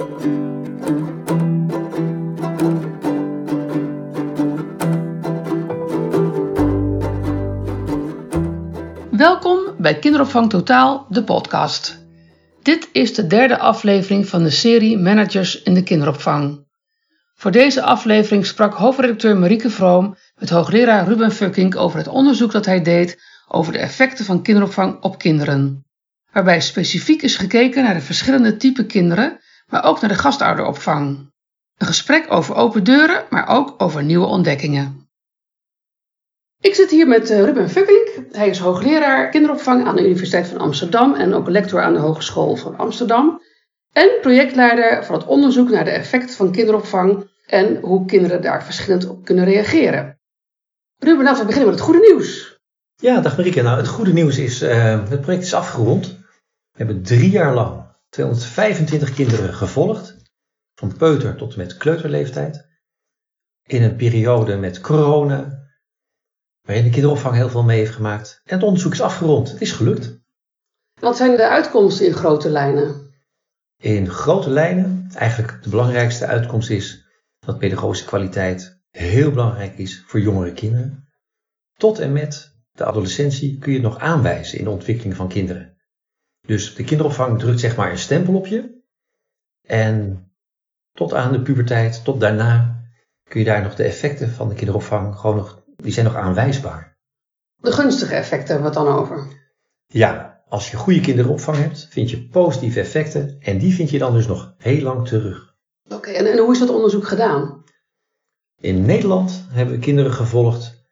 Welkom bij Kinderopvang Totaal, de podcast. Dit is de derde aflevering van de serie Managers in de kinderopvang. Voor deze aflevering sprak hoofdredacteur Marieke Vroom met hoogleraar Ruben Fucking over het onderzoek dat hij deed over de effecten van kinderopvang op kinderen. Waarbij specifiek is gekeken naar de verschillende typen kinderen, maar ook naar de gastouderopvang. Een gesprek over open deuren, maar ook over nieuwe ontdekkingen. Ik zit hier met eh, Ruben Fucking. Hij is hoogleraar kinderopvang aan de Universiteit van Amsterdam en ook lector aan de Hogeschool van Amsterdam. En projectleider voor het onderzoek naar de effecten van kinderopvang en hoe kinderen daar verschillend op kunnen reageren. Ruben, laten we beginnen met het goede nieuws. Ja, dag Marieke. Nou, het goede nieuws is, uh, het project is afgerond. We hebben drie jaar lang 225 kinderen gevolgd, van peuter tot en met kleuterleeftijd. In een periode met corona, waarin de kinderopvang heel veel mee heeft gemaakt. En het onderzoek is afgerond. Het is gelukt. Wat zijn de uitkomsten in grote lijnen? In grote lijnen, eigenlijk de belangrijkste uitkomst is dat pedagogische kwaliteit heel belangrijk is voor jongere kinderen. Tot en met de adolescentie kun je het nog aanwijzen in de ontwikkeling van kinderen. Dus de kinderopvang drukt zeg maar een stempel op je. En tot aan de puberteit, tot daarna, kun je daar nog de effecten van de kinderopvang gewoon nog, die zijn nog aanwijsbaar. De gunstige effecten hebben we het dan over. Ja, als je goede kinderopvang hebt, vind je positieve effecten en die vind je dan dus nog heel lang terug. Oké, en, en hoe is dat onderzoek gedaan? In Nederland hebben we kinderen gevolgd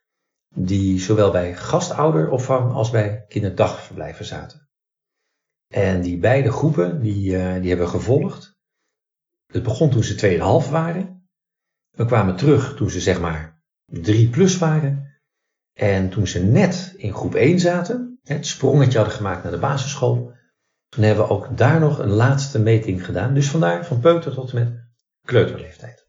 die zowel bij gastouderopvang als bij kinderdagverblijven zaten. En die beide groepen, die, uh, die hebben gevolgd. Het begon toen ze 2,5 waren. We kwamen terug toen ze zeg maar 3 plus waren. En toen ze net in groep 1 zaten, het sprongetje hadden gemaakt naar de basisschool, toen hebben we ook daar nog een laatste meting gedaan. Dus vandaar van peuter tot en met kleuterleeftijd.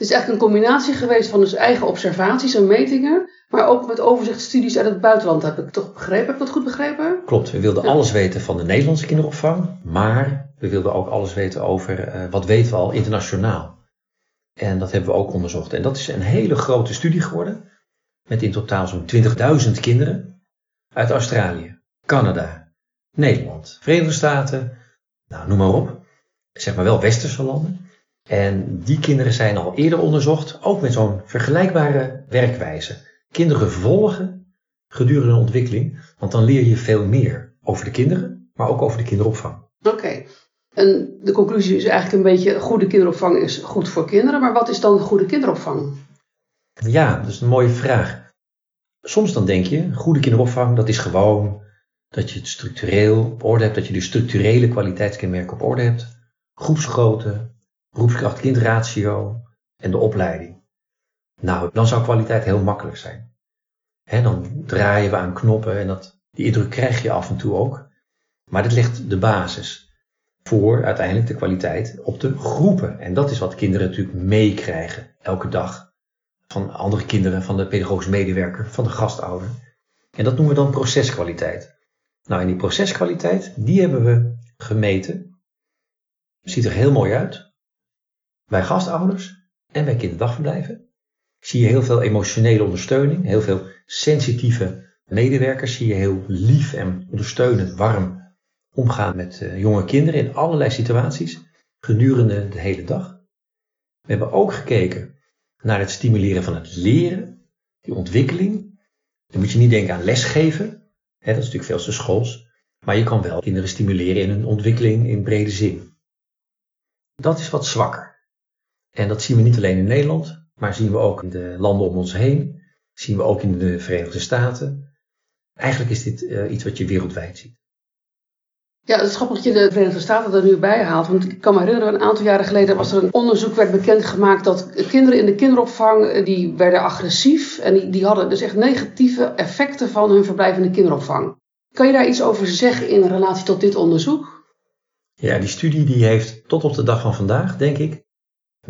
Het is eigenlijk een combinatie geweest van dus eigen observaties en metingen, maar ook met overzichtsstudies uit het buitenland, heb ik toch begrepen? Heb ik dat goed begrepen? Klopt, we wilden alles weten van de Nederlandse kinderopvang, maar we wilden ook alles weten over uh, wat weten we al internationaal. En dat hebben we ook onderzocht. En dat is een hele grote studie geworden, met in totaal zo'n 20.000 kinderen uit Australië, Canada, Nederland, Verenigde Staten, nou, noem maar op. Zeg maar wel westerse landen. En die kinderen zijn al eerder onderzocht, ook met zo'n vergelijkbare werkwijze. Kinderen volgen gedurende de ontwikkeling, want dan leer je veel meer over de kinderen, maar ook over de kinderopvang. Oké. En de conclusie is eigenlijk een beetje: goede kinderopvang is goed voor kinderen, maar wat is dan goede kinderopvang? Ja, dat is een mooie vraag. Soms dan denk je, goede kinderopvang, dat is gewoon dat je het structureel op orde hebt, dat je de structurele kwaliteitskenmerken op orde hebt. Groepsgrootte, beroepskracht kindratio en de opleiding. Nou, dan zou kwaliteit heel makkelijk zijn. Dan draaien we aan knoppen en dat, die indruk krijg je af en toe ook. Maar dit legt de basis voor uiteindelijk de kwaliteit op de groepen. En dat is wat kinderen natuurlijk meekrijgen elke dag. Van andere kinderen, van de pedagogisch medewerker, van de gastouder. En dat noemen we dan proceskwaliteit. Nou, en die proceskwaliteit, die hebben we gemeten. Ziet er heel mooi uit. Bij gastouders en bij kinderdagverblijven zie je heel veel emotionele ondersteuning, heel veel sensitieve medewerkers, zie je heel lief en ondersteunend, warm omgaan met uh, jonge kinderen in allerlei situaties gedurende de hele dag. We hebben ook gekeken naar het stimuleren van het leren, die ontwikkeling. Dan moet je niet denken aan lesgeven, hè, dat is natuurlijk veel te schools, maar je kan wel kinderen stimuleren in hun ontwikkeling in brede zin. Dat is wat zwakker. En dat zien we niet alleen in Nederland, maar zien we ook in de landen om ons heen. Zien we ook in de Verenigde Staten. Eigenlijk is dit uh, iets wat je wereldwijd ziet. Ja, het is grappig dat je de Verenigde Staten er nu bij haalt. Want ik kan me herinneren, een aantal jaren geleden was er een onderzoek werd bekendgemaakt dat kinderen in de kinderopvang, eh, die werden agressief. En die, die hadden dus echt negatieve effecten van hun verblijf in de kinderopvang. Kan je daar iets over zeggen in relatie tot dit onderzoek? Ja, die studie die heeft tot op de dag van vandaag, denk ik,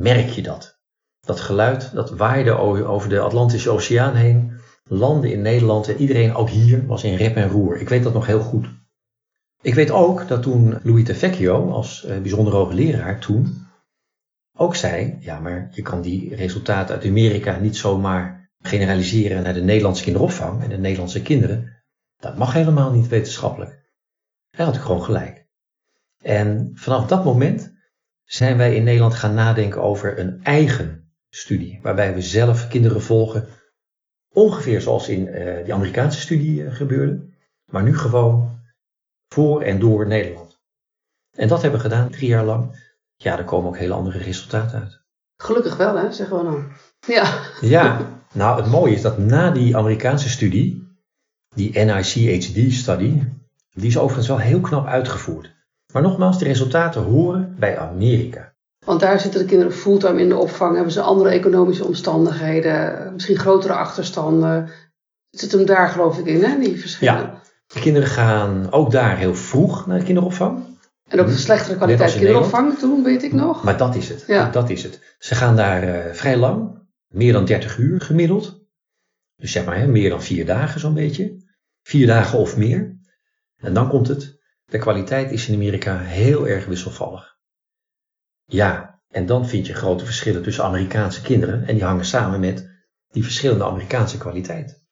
merk je dat. Dat geluid, dat waaide over de Atlantische Oceaan heen, landde in Nederland en iedereen, ook hier, was in rep en roer. Ik weet dat nog heel goed. Ik weet ook dat toen Louis de Vecchio, als eh, bijzonder hoogleraar toen, ook zei, ja, maar je kan die resultaten uit Amerika niet zomaar generaliseren naar de Nederlandse kinderopvang en de Nederlandse kinderen. Dat mag helemaal niet wetenschappelijk. Hij had gewoon gelijk. En vanaf dat moment zijn wij in Nederland gaan nadenken over een eigen studie, waarbij we zelf kinderen volgen, ongeveer zoals in uh, die Amerikaanse studie uh, gebeurde, maar nu gewoon voor en door Nederland. En dat hebben we gedaan drie jaar lang. Ja, er komen ook hele andere resultaten uit. Gelukkig wel, hè, zeggen we dan. Ja. Ja, nou het mooie is dat na die Amerikaanse studie, die NICHD-studie, die is overigens wel heel knap uitgevoerd. Maar nogmaals, de resultaten horen bij Amerika. Want daar zitten de kinderen fulltime in de opvang, hebben ze andere economische omstandigheden, misschien grotere achterstanden. Het zit hem daar geloof ik in, hè, die verschillen. Ja, de kinderen gaan ook daar heel vroeg naar de kinderopvang. En ook een slechtere kwaliteit kinderopvang toen, weet ik nog. Maar dat is het. Ja. Dat is het. Ze gaan daar uh, vrij lang, meer dan 30 uur gemiddeld. Dus zeg maar hè, meer dan vier dagen zo'n beetje. Vier dagen of meer. En dan komt het. De kwaliteit is in Amerika heel erg wisselvallig. Ja, en dan vind je grote verschillen tussen Amerikaanse kinderen. En die hangen samen met die verschillende Amerikaanse kwaliteit.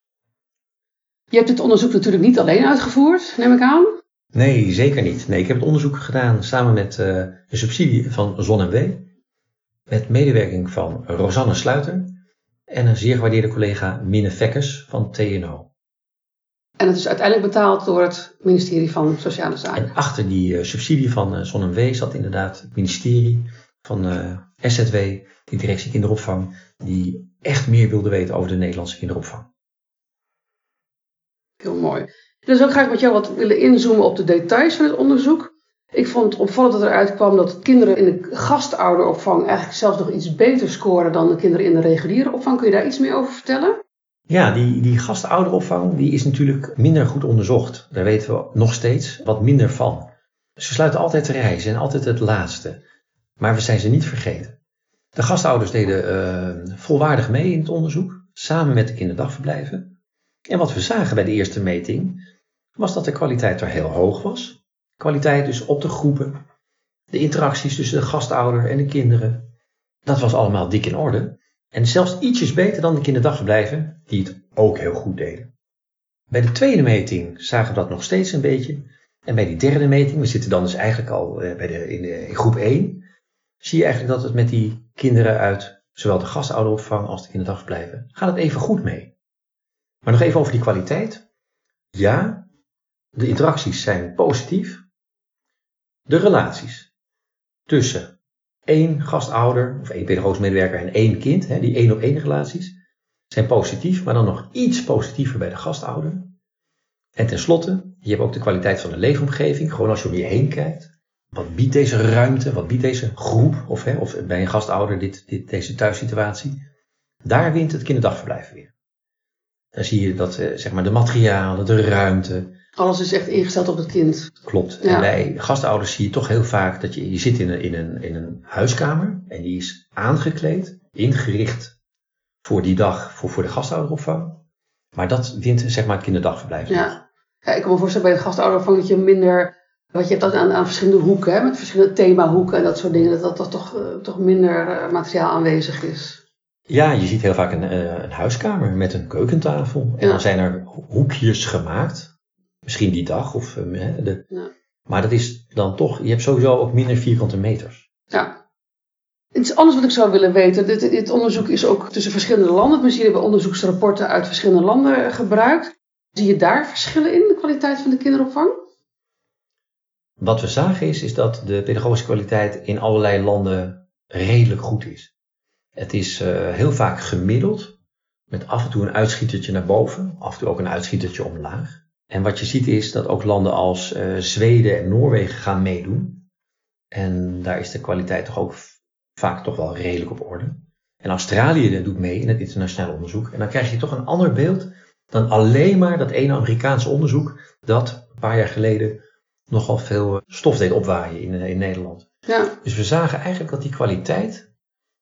Je hebt dit onderzoek natuurlijk niet alleen uitgevoerd, neem ik aan. Nee, zeker niet. Nee, ik heb het onderzoek gedaan samen met uh, een subsidie van ZonMW. Met medewerking van Rosanne Sluiter en een zeer gewaardeerde collega Minne Vekkers van TNO. En het is uiteindelijk betaald door het ministerie van Sociale Zaken. En achter die uh, subsidie van uh, ZonMW zat inderdaad het ministerie van SZW, de directie kinderopvang, die echt meer wilde weten over de Nederlandse kinderopvang. Heel mooi. Dus ook graag met jou wat willen inzoomen op de details van het onderzoek. Ik vond het opvallend dat eruit kwam dat kinderen in de gastouderopvang eigenlijk zelfs nog iets beter scoren dan de kinderen in de reguliere opvang. Kun je daar iets meer over vertellen? Ja, die, die gastouderopvang die is natuurlijk minder goed onderzocht. Daar weten we nog steeds wat minder van. Ze sluiten altijd de rij, zijn altijd het laatste. Maar we zijn ze niet vergeten. De gastouders deden uh, volwaardig mee in het onderzoek, samen met de kinderdagverblijven. En wat we zagen bij de eerste meting, was dat de kwaliteit er heel hoog was. Kwaliteit dus op de groepen, de interacties tussen de gastouder en de kinderen. Dat was allemaal dik in orde. En zelfs ietsjes beter dan de kinderdagverblijven, die het ook heel goed deden. Bij de tweede meting zagen we dat nog steeds een beetje. En bij die derde meting, we zitten dan dus eigenlijk al eh, bij de, in, de, in groep 1, zie je eigenlijk dat het met die kinderen uit zowel de gastouderopvang als de kinderdagverblijven gaat het even goed mee. Maar nog even over die kwaliteit. Ja, de interacties zijn positief. De relaties tussen één gastouder of één pedagogisch medewerker en één kind, hè, die één op één relaties, zijn positief, maar dan nog iets positiever bij de gastouder. En tenslotte, je hebt ook de kwaliteit van de leefomgeving, gewoon als je om je heen kijkt. Wat biedt deze ruimte, wat biedt deze groep, of, hè, of bij een gastouder dit, dit, deze thuissituatie. Daar wint het kinderdagverblijf weer. Dan zie je dat eh, zeg maar de materialen, de ruimte. Alles is echt ingesteld op het kind. Klopt. En bij gastouders zie je toch heel vaak dat je, je zit in een, in, een, in een huiskamer en die is aangekleed, ingericht voor die dag, voor, voor de gastouderopvang. Maar dat wint zeg maar het kinderdagverblijf. Ja. ja, ik kan me voorstellen bij de gastouderopvang dat je minder wat je hebt dat aan, aan verschillende hoeken, hè, met verschillende themahoeken en dat soort dingen, dat dat, toch, uh, toch minder uh, materiaal aanwezig is. Ja, je ziet heel vaak een, uh, een huiskamer met een keukentafel. En ja. dan zijn er hoekjes gemaakt. Misschien die dag. Of, de, ja. Maar dat is dan toch, je hebt sowieso ook minder vierkante meters. Ja. Iets anders wat ik zou willen weten. Dit, dit onderzoek is ook tussen verschillende landen. Misschien hebben onderzoeksrapporten uit verschillende landen gebruikt. Zie je daar verschillen in de kwaliteit van de kinderopvang? Wat we zagen is, is dat de pedagogische kwaliteit in allerlei landen redelijk goed is. Het is uh, heel vaak gemiddeld, met af en toe een uitschietertje naar boven, af en toe ook een uitschietertje omlaag. En wat je ziet is dat ook landen als uh, Zweden en Noorwegen gaan meedoen. En daar is de kwaliteit toch ook vaak toch wel redelijk op orde. En Australië doet mee in het internationaal onderzoek. En dan krijg je toch een ander beeld dan alleen maar dat ene Amerikaanse onderzoek dat een paar jaar geleden nogal veel stof deed opwaaien in, in Nederland. Ja. Dus we zagen eigenlijk dat die kwaliteit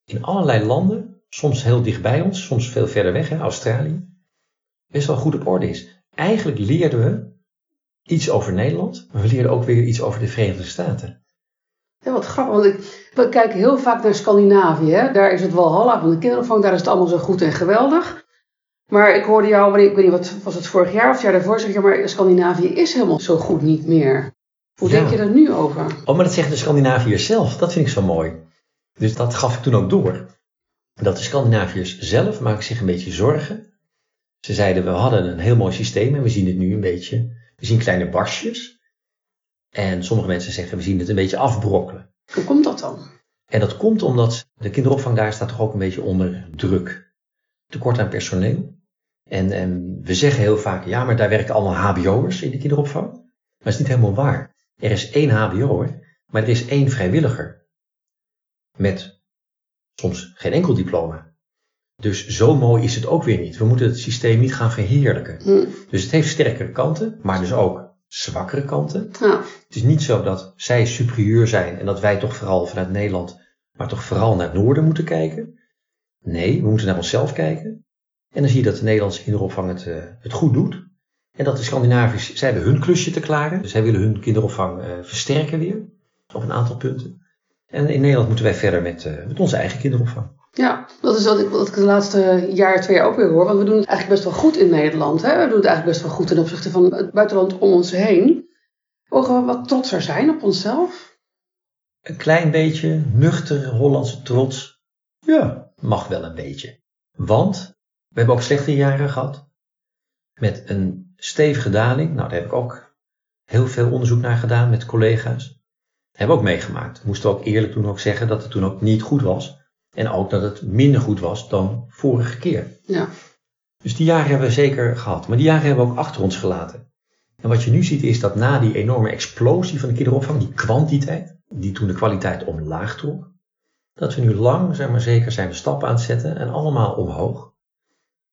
in allerlei landen, soms heel dicht bij ons, soms veel verder weg, hè, Australië, best wel goed op orde is. Eigenlijk leerden we iets over Nederland, maar we leerden ook weer iets over de Verenigde Staten. Ja, wat grappig, want ik, we kijken heel vaak naar Scandinavië. Hè? Daar is het wel hallo van de kinderopvang, daar is het allemaal zo goed en geweldig. Maar ik hoorde jou, ik weet niet, wat was het vorig jaar of het jaar daarvoor, zeg je, maar Scandinavië is helemaal zo goed niet meer. Hoe Ja. denk je daar nu over? Oh, maar dat zeggen de Scandinaviërs zelf. Dat vind ik zo mooi. Dus dat gaf ik toen ook door. Dat de Scandinaviërs zelf maken zich een beetje zorgen. Ze zeiden, we hadden een heel mooi systeem en we zien het nu een beetje. We zien kleine barstjes. En sommige mensen zeggen, we zien het een beetje afbrokkelen. Hoe komt dat dan? En dat komt omdat de kinderopvang daar staat toch ook een beetje onder druk. Tekort aan personeel. En, en we zeggen heel vaak, ja, maar daar werken allemaal hbo'ers in de kinderopvang. Maar dat is niet helemaal waar. Er is één hbo'er, maar er is één vrijwilliger. Met soms geen enkel diploma. Dus zo mooi is het ook weer niet. We moeten het systeem niet gaan verheerlijken. Hm. Dus het heeft sterkere kanten, maar dus ook zwakkere kanten. Ja, Het is niet zo dat zij superieur zijn en dat wij toch vooral vanuit Nederland, maar toch vooral naar het noorden moeten kijken. Nee, we moeten naar onszelf kijken. En dan zie je dat de Nederlandse kinderopvang het, eh, het goed doet. En dat de Scandinaviërs, zij hebben hun klusje te klaren. Dus zij willen hun kinderopvang eh, versterken weer. Op een aantal punten. En in Nederland moeten wij verder met, eh, met onze eigen kinderopvang. Ja, dat is wat ik, wat ik de laatste jaar, twee jaar ook weer hoor. Want we doen het eigenlijk best wel goed in Nederland. Hè? We doen het eigenlijk best wel goed ten opzichte van het buitenland om ons heen. Mogen we wat trotser zijn op onszelf? Een klein beetje nuchtere Hollandse trots. Ja, mag wel een beetje. Want we hebben ook slechte jaren gehad. Met een stevige daling. Nou, daar heb ik ook heel veel onderzoek naar gedaan met collega's. Hebben we ook meegemaakt. Moesten we ook eerlijk toen ook zeggen dat het toen ook niet goed was. En ook dat het minder goed was dan vorige keer. Ja, Dus die jaren hebben we zeker gehad. Maar die jaren hebben we ook achter ons gelaten. En wat je nu ziet is dat na die enorme explosie van de kinderopvang, die kwantiteit, die toen de kwaliteit omlaag trok, dat we nu langzaam maar zeker zijn we stappen aan het zetten en allemaal omhoog.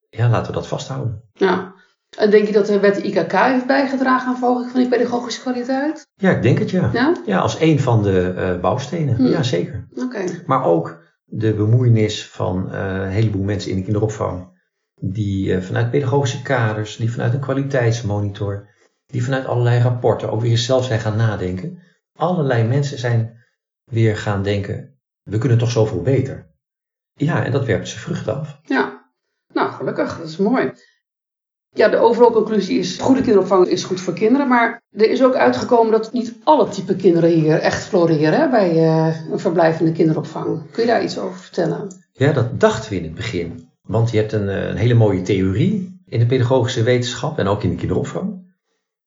Ja, laten we dat vasthouden. ja. En denk je dat de wet IKK heeft bijgedragen aan verhoging van die pedagogische kwaliteit? Ja, ik denk het ja. Ja? Ja, als een van de eh, bouwstenen. Hmm. Ja, zeker. Oké. Maar ook de bemoeienis van eh, een heleboel mensen in de kinderopvang. Die eh, vanuit pedagogische kaders, die vanuit een kwaliteitsmonitor, die vanuit allerlei rapporten ook weer zelf zijn gaan nadenken. Allerlei mensen zijn weer gaan denken, we kunnen toch zoveel beter. Ja, en dat werpt zijn vruchten af. Ja, nou gelukkig, dat is mooi. Ja, de overal conclusie is, goede kinderopvang is goed voor kinderen, maar er is ook uitgekomen dat niet alle type kinderen hier echt floreren hè, bij eh, een verblijvende kinderopvang. Kun je daar iets over vertellen? Ja, dat dachten we in het begin. Want je hebt een, eh, een hele mooie theorie in de pedagogische wetenschap en ook in de kinderopvang.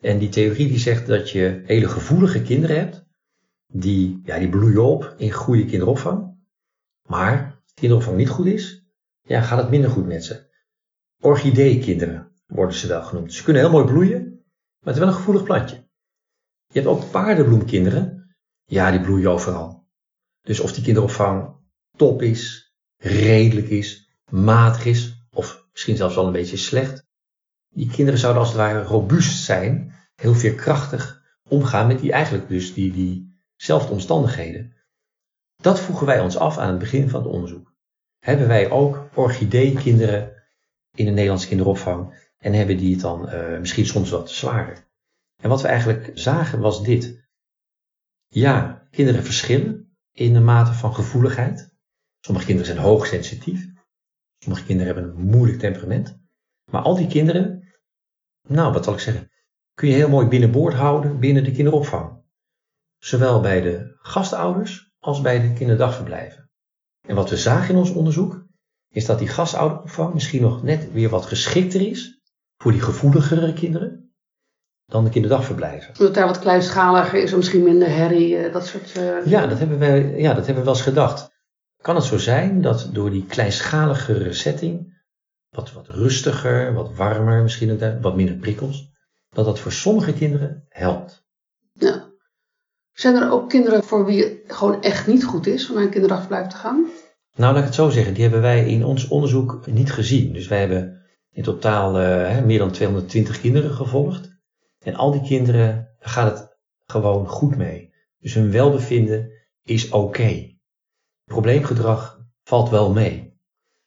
En die theorie die zegt dat je hele gevoelige kinderen hebt. Die, ja, die bloeien op in goede kinderopvang. Maar als de kinderopvang niet goed is, ja, gaat het minder goed met ze. Orchideekinderen worden ze wel genoemd. Ze kunnen heel mooi bloeien, maar het is wel een gevoelig plantje. Je hebt ook paardenbloemkinderen. Ja, die bloeien overal. Dus of die kinderopvang top is, redelijk is, matig is, of misschien zelfs wel een beetje slecht. Die kinderen zouden als het ware robuust zijn, heel veerkrachtig omgaan met die eigenlijk dus die, diezelfde omstandigheden. Dat vroegen wij ons af aan het begin van het onderzoek. Hebben wij ook orchideekinderen in de Nederlandse kinderopvang en hebben die het dan eh, misschien soms wat zwaarder? En wat we eigenlijk zagen was dit. Ja, kinderen verschillen in de mate van gevoeligheid. Sommige kinderen zijn hoogsensitief. Sommige kinderen hebben een moeilijk temperament. Maar al die kinderen, nou wat zal ik zeggen, kun je heel mooi binnenboord houden binnen de kinderopvang. Zowel bij de gastouders als bij de kinderdagverblijven. En wat we zagen in ons onderzoek, is dat die gastouderopvang misschien nog net weer wat geschikter is voor die gevoeligere kinderen dan de kinderdagverblijven. Omdat daar wat kleinschaliger is, misschien minder herrie, eh, dat soort... eh, Ja, dat hebben we, ja, dat hebben we wel eens gedacht. Kan het zo zijn dat door die kleinschaligere setting, wat, wat rustiger, wat warmer, misschien wat minder prikkels, dat dat voor sommige kinderen helpt? ja. Zijn er ook kinderen voor wie het gewoon echt niet goed is om naar een kinderdagverblijf te gaan? Nou, laat ik het zo zeggen, die hebben wij in ons onderzoek niet gezien. Dus wij hebben in totaal eh, meer dan 220 kinderen gevolgd. En al die kinderen, gaat het gewoon goed mee. Dus hun welbevinden is oké. Probleemgedrag valt wel mee.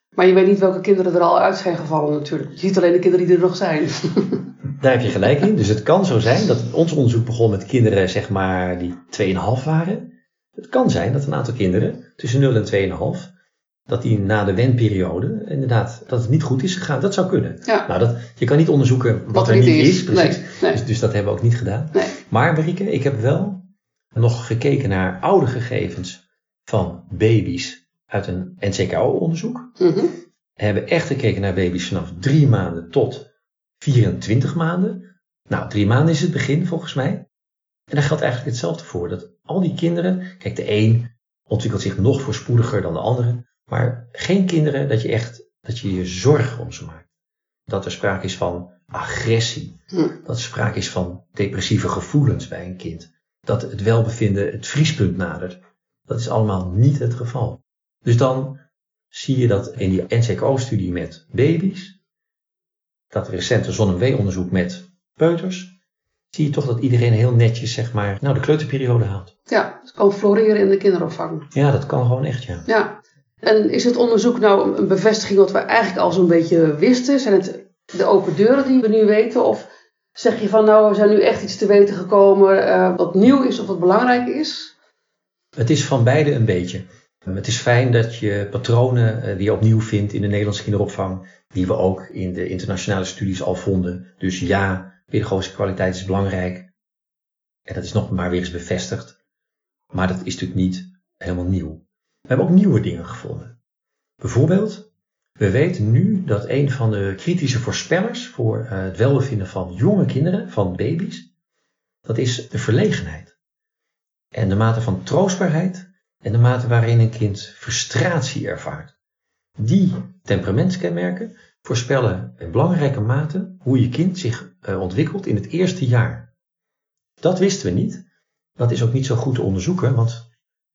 Maar je weet niet welke kinderen er al uit zijn gevallen natuurlijk. Je ziet alleen de kinderen die er nog zijn. Daar heb je gelijk in. Dus het kan zo zijn dat ons onderzoek begon met kinderen zeg maar die 2,5 waren. Het kan zijn dat een aantal kinderen tussen 0 en 2,5, dat die na de wenperiode inderdaad, dat het niet goed is gegaan. Dat zou kunnen. Ja. Nou, dat, je kan niet onderzoeken wat, er niet is. is. precies. Nee, nee. Dus, dus dat hebben we ook niet gedaan. Nee. Maar Marieke, ik heb wel nog gekeken naar oude gegevens van baby's uit een NCKO-onderzoek. Mhm. We hebben echt gekeken naar baby's vanaf drie maanden tot 24 maanden. Nou, drie maanden is het begin volgens mij. En daar geldt eigenlijk hetzelfde voor. Dat al die kinderen, kijk, de een ontwikkelt zich nog voorspoediger dan de andere. Maar geen kinderen dat je echt, dat je je zorgen om ze maakt. Dat er sprake is van agressie. Hm. Dat er sprake is van depressieve gevoelens bij een kind. Dat het welbevinden het vriespunt nadert. Dat is allemaal niet het geval. Dus dan zie je dat in die NCKO-studie met baby's, dat recente ZonMW-onderzoek met peuters, zie je toch dat iedereen heel netjes, zeg maar, nou de kleuterperiode haalt. Ja, het kan floreren in de kinderopvang. Ja, dat kan gewoon echt, ja. Ja. En is het onderzoek nou een bevestiging wat we eigenlijk al zo'n beetje wisten? Zijn het de open deuren die we nu weten? Of zeg je van nou, we zijn nu echt iets te weten gekomen eh, wat nieuw is of wat belangrijk is? Het is van beide een beetje. Het is fijn dat je patronen eh, weer opnieuw vindt in de Nederlandse kinderopvang, die we ook in de internationale studies al vonden. Dus ja, pedagogische kwaliteit is belangrijk. En dat is nog maar weer eens bevestigd. Maar dat is natuurlijk niet helemaal nieuw. We hebben ook nieuwe dingen gevonden. Bijvoorbeeld, we weten nu dat een van de kritische voorspellers voor eh, het welbevinden van jonge kinderen, van baby's, dat is de verlegenheid. En de mate van troostbaarheid en de mate waarin een kind frustratie ervaart. Die temperamentskenmerken voorspellen in belangrijke mate hoe je kind zich eh, ontwikkelt in het eerste jaar. Dat wisten we niet. Dat is ook niet zo goed te onderzoeken, want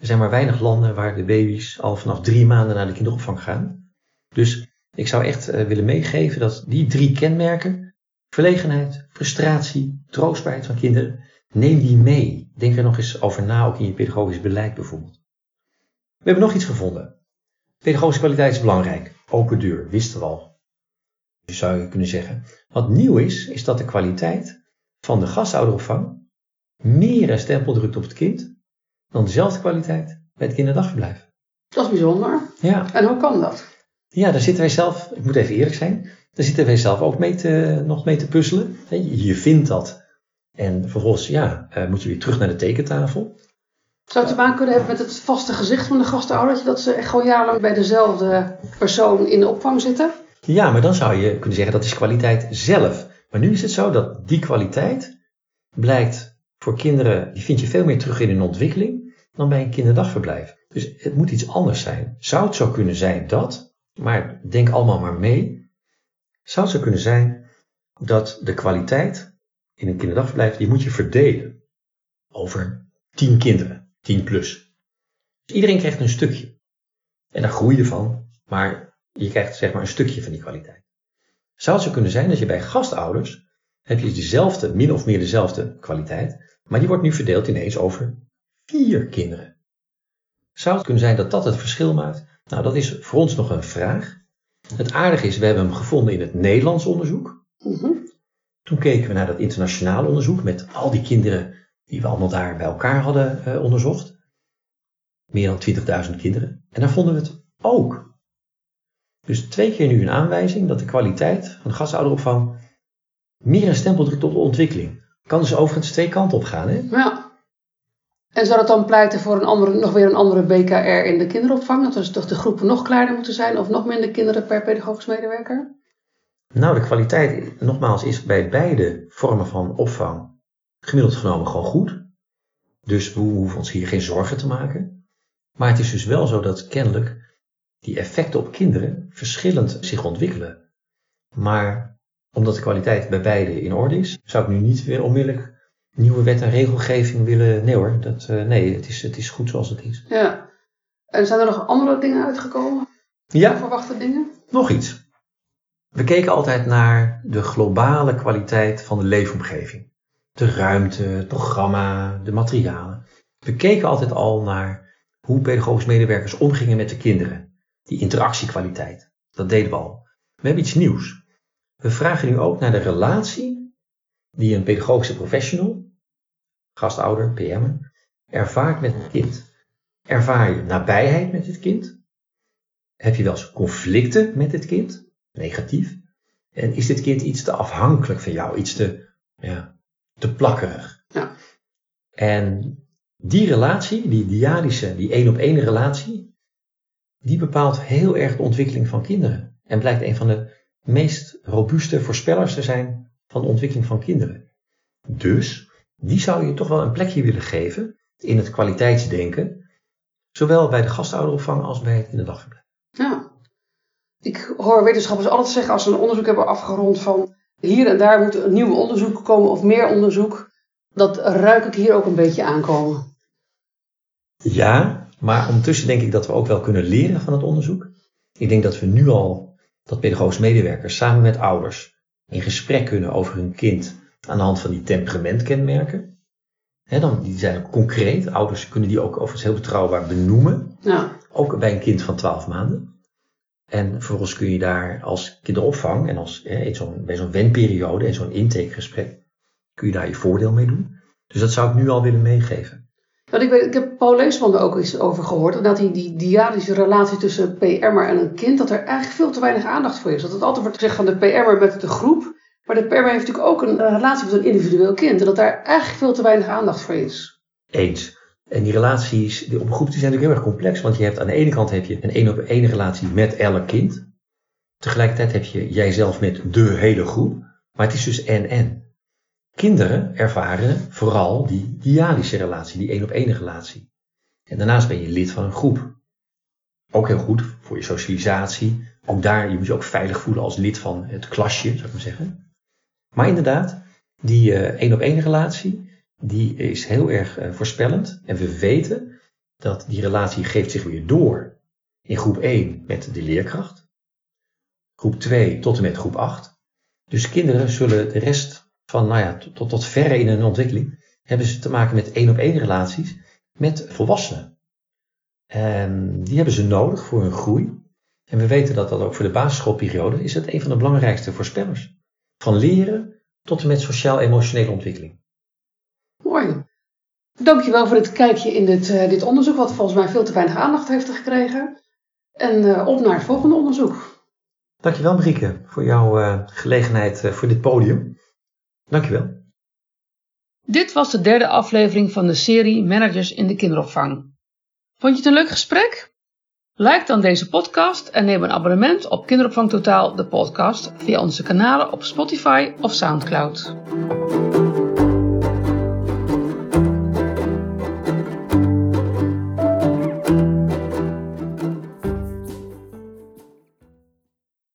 er zijn maar weinig landen waar de baby's al vanaf drie maanden naar de kinderopvang gaan. Dus ik zou echt eh, willen meegeven dat die drie kenmerken, verlegenheid, frustratie, troostbaarheid van kinderen, neem die mee. Denk er nog eens over na, ook in je pedagogisch beleid bijvoorbeeld. We hebben nog iets gevonden. Pedagogische kwaliteit is belangrijk. Open deur, wisten we al. Dus zou je kunnen zeggen. Wat nieuw is, is dat de kwaliteit van de gastouderopvang meer een stempel drukt op het kind dan dezelfde kwaliteit bij het kinderdagverblijf. Dat is bijzonder. Ja, En hoe kan dat? ja, daar zitten wij zelf, ik moet even eerlijk zijn, daar zitten wij zelf ook mee te, nog mee te puzzelen. Je, vindt dat. En vervolgens, ja, eh, moet je weer terug naar de tekentafel. Zou het te maken kunnen hebben met het vaste gezicht van de gastouder? Dat ze echt gewoon jarenlang bij dezelfde persoon in de opvang zitten? Ja, maar dan zou je kunnen zeggen dat is kwaliteit zelf. Maar nu is het zo dat die kwaliteit blijkt voor kinderen, die vind je veel meer terug in hun ontwikkeling dan bij een kinderdagverblijf. Dus het moet iets anders zijn. Zou het zo kunnen zijn dat, maar denk allemaal maar mee, zou het zo kunnen zijn dat de kwaliteit in een kinderdagverblijf, die moet je verdelen over 10 kinderen, 10 plus. Dus iedereen krijgt een stukje. En daar groei je van, maar je krijgt zeg maar een stukje van die kwaliteit. Zou het zo kunnen zijn dat je bij gastouders heb je dezelfde, min of meer dezelfde kwaliteit, maar die wordt nu verdeeld ineens over vier kinderen. Zou het kunnen zijn dat dat het verschil maakt? Nou, dat is voor ons nog een vraag. Het aardige is, we hebben hem gevonden in het Nederlands onderzoek. Mhm. Toen keken we naar dat internationaal onderzoek met al die kinderen die we allemaal daar bij elkaar hadden eh, onderzocht. Meer dan 20.000 kinderen. En daar vonden we het ook. Dus twee keer nu een aanwijzing dat de kwaliteit van de gastouderopvang meer een stempel drukt op de ontwikkeling. Kan dus overigens twee kanten op gaan. Hè? Ja. En zou dat dan pleiten voor een andere, nog weer een andere BKR in de kinderopvang? Dat dus toch de groepen nog kleiner moeten zijn of nog minder kinderen per pedagogisch medewerker? Nou, de kwaliteit, nogmaals, is bij beide vormen van opvang gemiddeld genomen gewoon goed. Dus we hoeven ons hier geen zorgen te maken. Maar het is dus wel zo dat kennelijk die effecten op kinderen verschillend zich ontwikkelen. Maar omdat de kwaliteit bij beide in orde is, zou ik nu niet weer onmiddellijk nieuwe wet en regelgeving willen. Nee hoor, dat, eh, nee, het is, het is goed zoals het is. Ja. En zijn er nog andere dingen uitgekomen? Ja, Onverwachte dingen? nog iets. We keken altijd naar de globale kwaliteit van de leefomgeving. De ruimte, het programma, de materialen. We keken altijd al naar hoe pedagogisch medewerkers omgingen met de kinderen. Die interactiekwaliteit. Dat deden we al. We hebben iets nieuws. We vragen nu ook naar de relatie die een pedagogische professional, gastouder, PM, ervaart met een kind. Ervaar je nabijheid met het kind? Heb je wel eens conflicten met het kind? Negatief. En is dit kind iets te afhankelijk van jou? Iets te, ja, te plakkerig? Ja. En die relatie, die diadische, die één op één relatie, die bepaalt heel erg de ontwikkeling van kinderen. En blijkt een van de meest robuuste voorspellers te zijn van de ontwikkeling van kinderen. Dus, die zou je toch wel een plekje willen geven in het kwaliteitsdenken, zowel bij de gastouderopvang als bij het in de dagverblijf. Ja. Ik hoor wetenschappers altijd zeggen als ze een onderzoek hebben afgerond van hier en daar moet een nieuw onderzoek komen of meer onderzoek. Dat ruik ik hier ook een beetje aankomen. Ja, maar ondertussen denk ik dat we ook wel kunnen leren van het onderzoek. Ik denk dat we nu al, dat pedagogisch medewerkers samen met ouders in gesprek kunnen over hun kind aan de hand van die temperamentkenmerken. He, dan, die zijn ook concreet. Ouders kunnen die ook overigens heel betrouwbaar benoemen. Ja. Ook bij een kind van 12 maanden. En vervolgens kun je daar als kinderopvang en als, hè, in zo'n, bij zo'n wenperiode en zo'n intakegesprek, kun je daar je voordeel mee doen. Dus dat zou ik nu al willen meegeven. Want ik, weet, ik heb Paul Leesman er ook eens over gehoord. Dat die, die diadische relatie tussen PM'er en een kind, dat er eigenlijk veel te weinig aandacht voor is. Dat het altijd wordt gezegd van de PM'er met de groep. Maar de PM'er heeft natuurlijk ook een, een relatie met een individueel kind. En dat daar eigenlijk veel te weinig aandacht voor is. Eens. En die relaties die groep die zijn natuurlijk heel erg complex. Want je hebt aan de ene kant heb je een één op één relatie met elk kind. Tegelijkertijd heb je jijzelf met de hele groep. Maar het is dus en-en. Kinderen ervaren vooral die dialische relatie, die één op één relatie. En daarnaast ben je lid van een groep. Ook heel goed voor je socialisatie. Ook daar, je moet je ook veilig voelen als lid van het klasje, zou ik maar zeggen. Maar inderdaad, die uh, één op één relatie, die is heel erg uh, voorspellend. En we weten dat die relatie geeft zich weer door in groep 1 met de leerkracht. Groep 2 tot en met groep 8. Dus kinderen zullen de rest van, nou ja, tot, tot verre in hun ontwikkeling, hebben ze te maken met één op één relaties met volwassenen. En die hebben ze nodig voor hun groei. En we weten dat dat ook voor de basisschoolperiode is het een van de belangrijkste voorspellers. Van leren tot en met sociaal-emotionele ontwikkeling. Mooi. Dankjewel voor het kijkje in dit, uh, dit onderzoek, wat volgens mij veel te weinig aandacht heeft gekregen. En uh, op naar het volgende onderzoek. Dankjewel Marieke voor jouw uh, gelegenheid voor dit podium. Dankjewel. Dit was de derde aflevering van de serie Managers in de kinderopvang. Vond je het een leuk gesprek? Like dan deze podcast en neem een abonnement op Kinderopvang Totaal, de podcast, via onze kanalen op Spotify of Soundcloud.